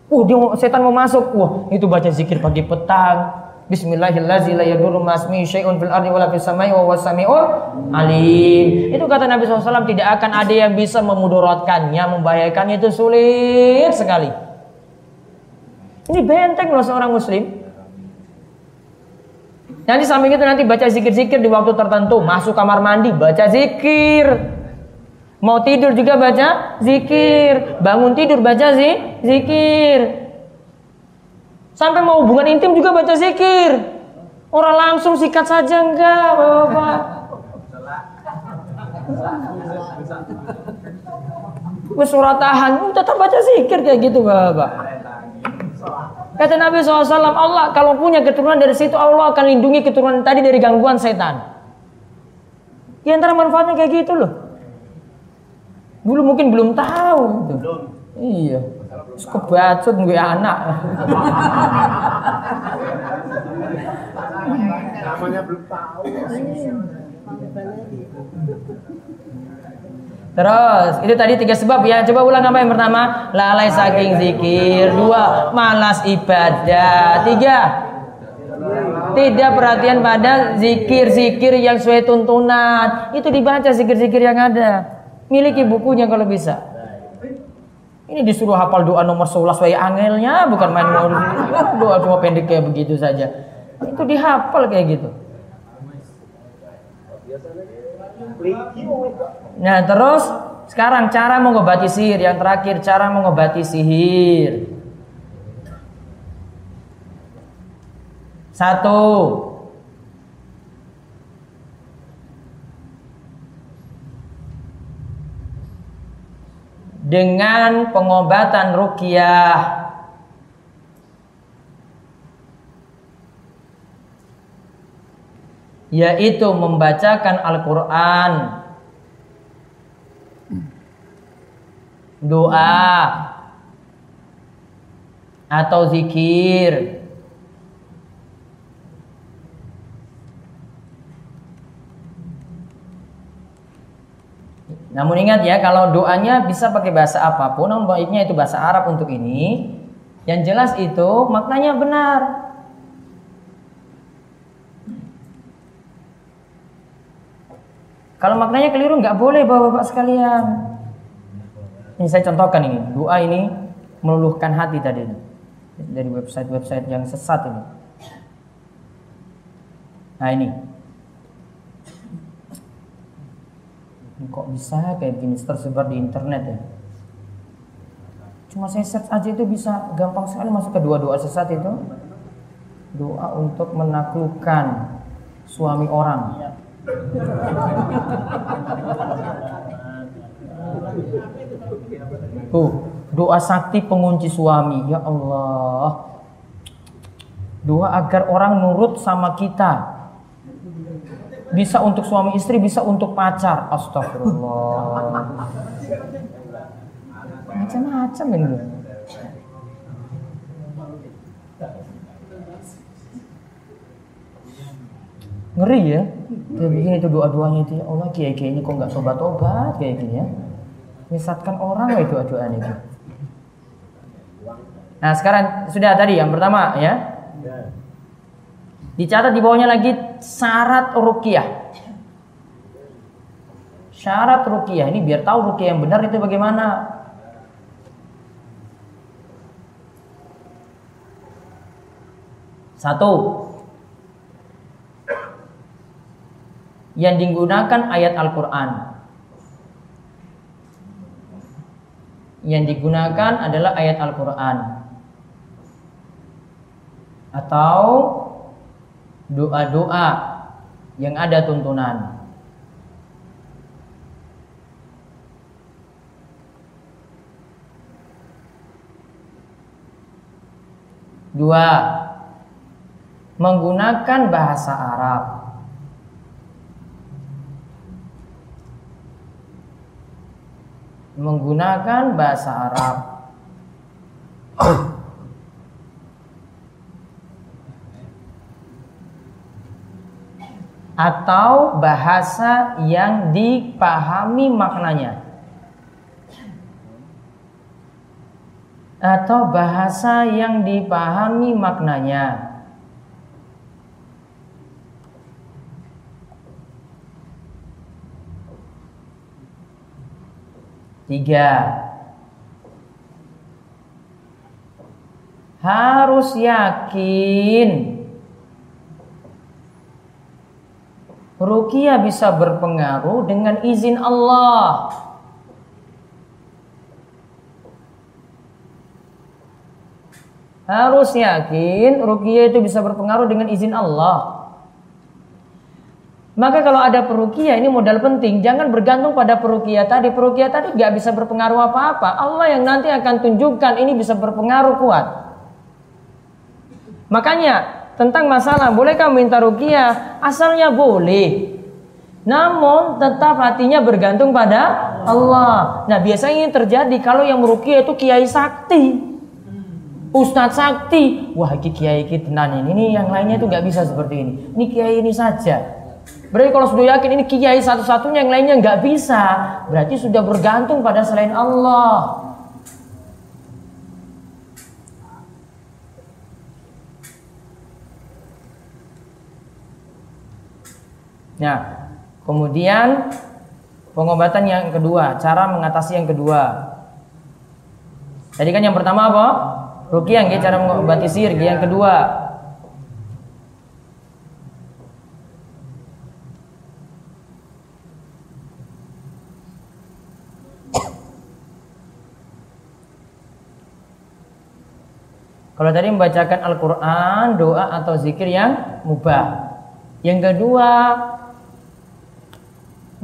Uh, dia setan mau masuk. Wah, itu baca zikir pagi petang. Bismillahirrahmanirrahim. alim. Itu kata Nabi SAW tidak akan ada yang bisa memudaratkannya, membahayakannya itu sulit sekali. Ini benteng loh seorang muslim. Nanti samping itu nanti baca zikir-zikir di waktu tertentu, masuk kamar mandi baca zikir. Mau tidur juga baca zikir, bangun tidur baca zikir. Sampai mau hubungan intim juga baca zikir. Orang langsung sikat saja enggak, Bapak. Bersurat tahan, tetap baca zikir kayak gitu, Bapak. Kata Nabi SAW, Allah kalau punya keturunan dari situ Allah akan lindungi keturunan tadi dari gangguan setan. Di antara manfaatnya kayak gitu loh. Dulu mungkin belum tahu. Gitu. Iya. Kebacut gue anak. Namanya belum tahu. Terus, itu tadi tiga sebab ya. Coba ulang apa yang pertama? Lalai saking zikir. Dua, malas ibadah. Tiga, tidak perhatian pada zikir-zikir yang sesuai tuntunan. Itu dibaca zikir-zikir yang ada. Miliki bukunya kalau bisa. Ini disuruh hafal doa nomor 11 waya angelnya bukan main doa cuma pendek kayak begitu saja. Itu dihafal kayak gitu. Nah terus sekarang cara mengobati sihir yang terakhir cara mengobati sihir. Satu dengan pengobatan ruqyah. Yaitu membacakan Al-Qur'an. Doa. Atau zikir Namun ingat ya, kalau doanya bisa pakai bahasa apa pun, namun baiknya itu bahasa Arab untuk ini. Yang jelas itu maknanya benar. Kalau maknanya keliru nggak boleh bapak-bapak sekalian. Ini saya contohkan ini, doa ini meluluhkan hati tadi dari website-website yang sesat ini. Nah ini, kok bisa kayak gini? Tersebar di internet ya? Cuma saya search aja itu bisa gampang sekali masuk ke dua doa sesat itu. Doa untuk menaklukkan suami orang. Tuh doa sakti pengunci suami. Ya Allah. Doa agar orang nurut sama kita bisa untuk suami istri, bisa untuk pacar. Astagfirullah. Macam-macam ini. Ngeri ya. Kayak begini itu doa-doanya itu ya Allah kiai kiai ini kok nggak tobat-tobat kayak gini ya. Menyesatkan orang itu doa itu. Nah sekarang sudah tadi yang pertama ya Dicatat di bawahnya lagi syarat rukiah. Syarat rukiah ini biar tahu rukiah yang benar itu bagaimana. Satu, yang digunakan ayat Al-Quran. Yang digunakan adalah ayat Al-Quran. Atau doa-doa yang ada tuntunan. Dua, menggunakan bahasa Arab. Menggunakan bahasa Arab. Atau bahasa yang dipahami maknanya. Atau bahasa yang dipahami maknanya. Tiga. Harus yakin Rukia bisa berpengaruh dengan izin Allah. Harus yakin rukia itu bisa berpengaruh dengan izin Allah. Maka kalau ada perukia ini modal penting, jangan bergantung pada perukia tadi. Perukia tadi nggak bisa berpengaruh apa-apa. Allah yang nanti akan tunjukkan ini bisa berpengaruh kuat. Makanya tentang masalah. Bolehkah minta rukiah asalnya boleh. Namun tetap hatinya bergantung pada Allah. Nah biasanya ini terjadi kalau yang merukiah itu kiai sakti. Ustadz sakti. Wah ini kiai ini tenan ini, ini yang lainnya itu nggak bisa seperti ini. Ini kiai ini saja. Berarti kalau sudah yakin ini kiai satu-satunya yang lainnya nggak bisa, berarti sudah bergantung pada selain Allah. Nah, kemudian pengobatan yang kedua, cara mengatasi yang kedua. Tadi kan yang pertama apa? Rukiah, cara mengobati sihir. Yang kedua, Kalau tadi membacakan Al-Quran, doa atau zikir yang mubah. Yang kedua,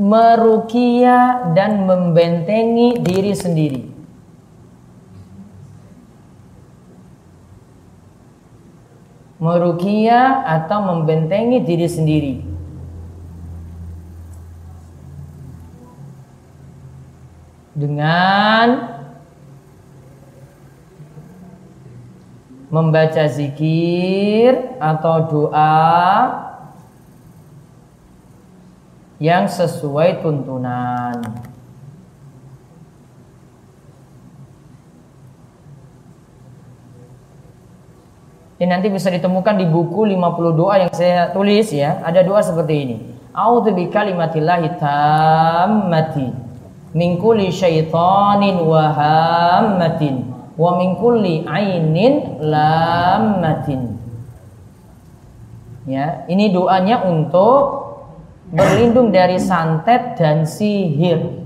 merukia dan membentengi diri sendiri. Merukia atau membentengi diri sendiri. Dengan membaca zikir atau doa yang sesuai tuntunan. Ini nanti bisa ditemukan di buku 50 doa yang saya tulis ya. Ada doa seperti ini. A'udzu bikalimatillahi tammati min kulli syaitanin wa hammatin wa min kulli ainin lammatin. Ya, ini doanya untuk berlindung dari santet dan sihir.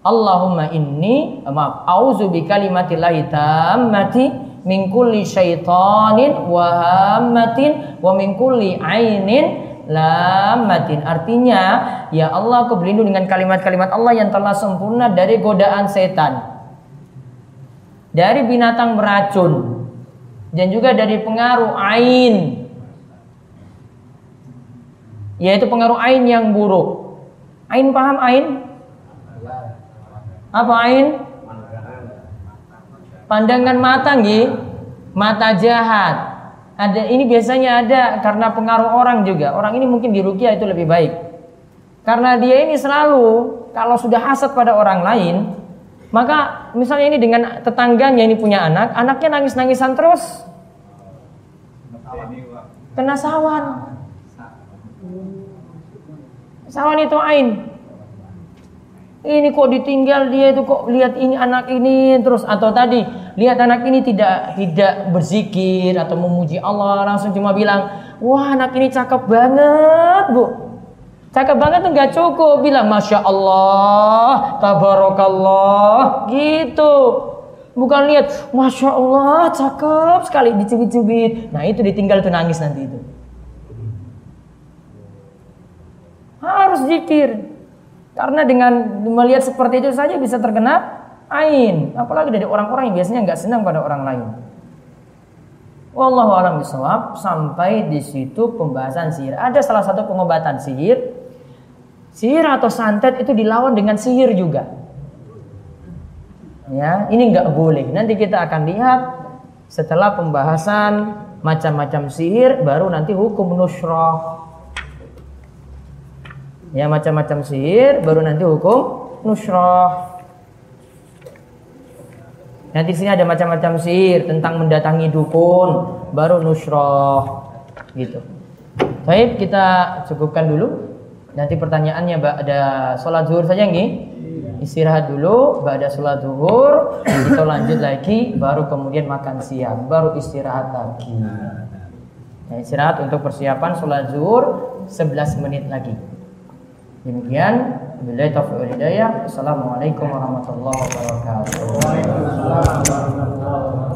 Allahumma inni maaf, auzu bikalimatillahi tammati min kulli syaitanin wa hammatin wa min kulli ainin lamatin. Artinya, ya Allah aku berlindung dengan kalimat-kalimat Allah yang telah sempurna dari godaan setan. Dari binatang beracun dan juga dari pengaruh ain. Yaitu pengaruh ain yang buruk. Ain paham ain? Apa ain? Pandangan mata nggih, mata jahat. Ada ini biasanya ada karena pengaruh orang juga. Orang ini mungkin dirukia itu lebih baik. Karena dia ini selalu kalau sudah hasad pada orang lain, maka misalnya ini dengan tetangganya ini punya anak, anaknya nangis-nangisan terus. Kena sawan. Sawan itu ain. Ini kok ditinggal dia itu kok lihat ini anak ini terus atau tadi lihat anak ini tidak tidak berzikir atau memuji Allah langsung cuma bilang wah anak ini cakep banget bu. Cakep banget tuh nggak cukup bilang masya Allah tabarakallah gitu. Bukan lihat masya Allah cakep sekali dicubit-cubit. Nah itu ditinggal tuh nangis nanti itu harus zikir karena dengan melihat seperti itu saja bisa terkena ain, apalagi dari orang-orang yang biasanya nggak senang pada orang lain. Wallahu alam bisawab sampai di situ pembahasan sihir. Ada salah satu pengobatan sihir. Sihir atau santet itu dilawan dengan sihir juga. Ya, ini nggak boleh. Nanti kita akan lihat setelah pembahasan macam-macam sihir baru nanti hukum nusrah ya macam-macam sihir baru nanti hukum nusrah. Nanti sini ada macam-macam sihir tentang mendatangi dukun baru nusrah. Gitu. Baik kita cukupkan dulu. Nanti pertanyaannya ada sholat zuhur saja nih istirahat dulu ada sholat zuhur kita lanjut lagi baru kemudian makan siang baru istirahat lagi. Nah, istirahat untuk persiapan sholat zuhur 11 menit lagi Demikian Bila taufiq hidayah. Assalamualaikum warahmatullahi wabarakatuh. Waalaikumsalam warahmatullahi wabarakatuh.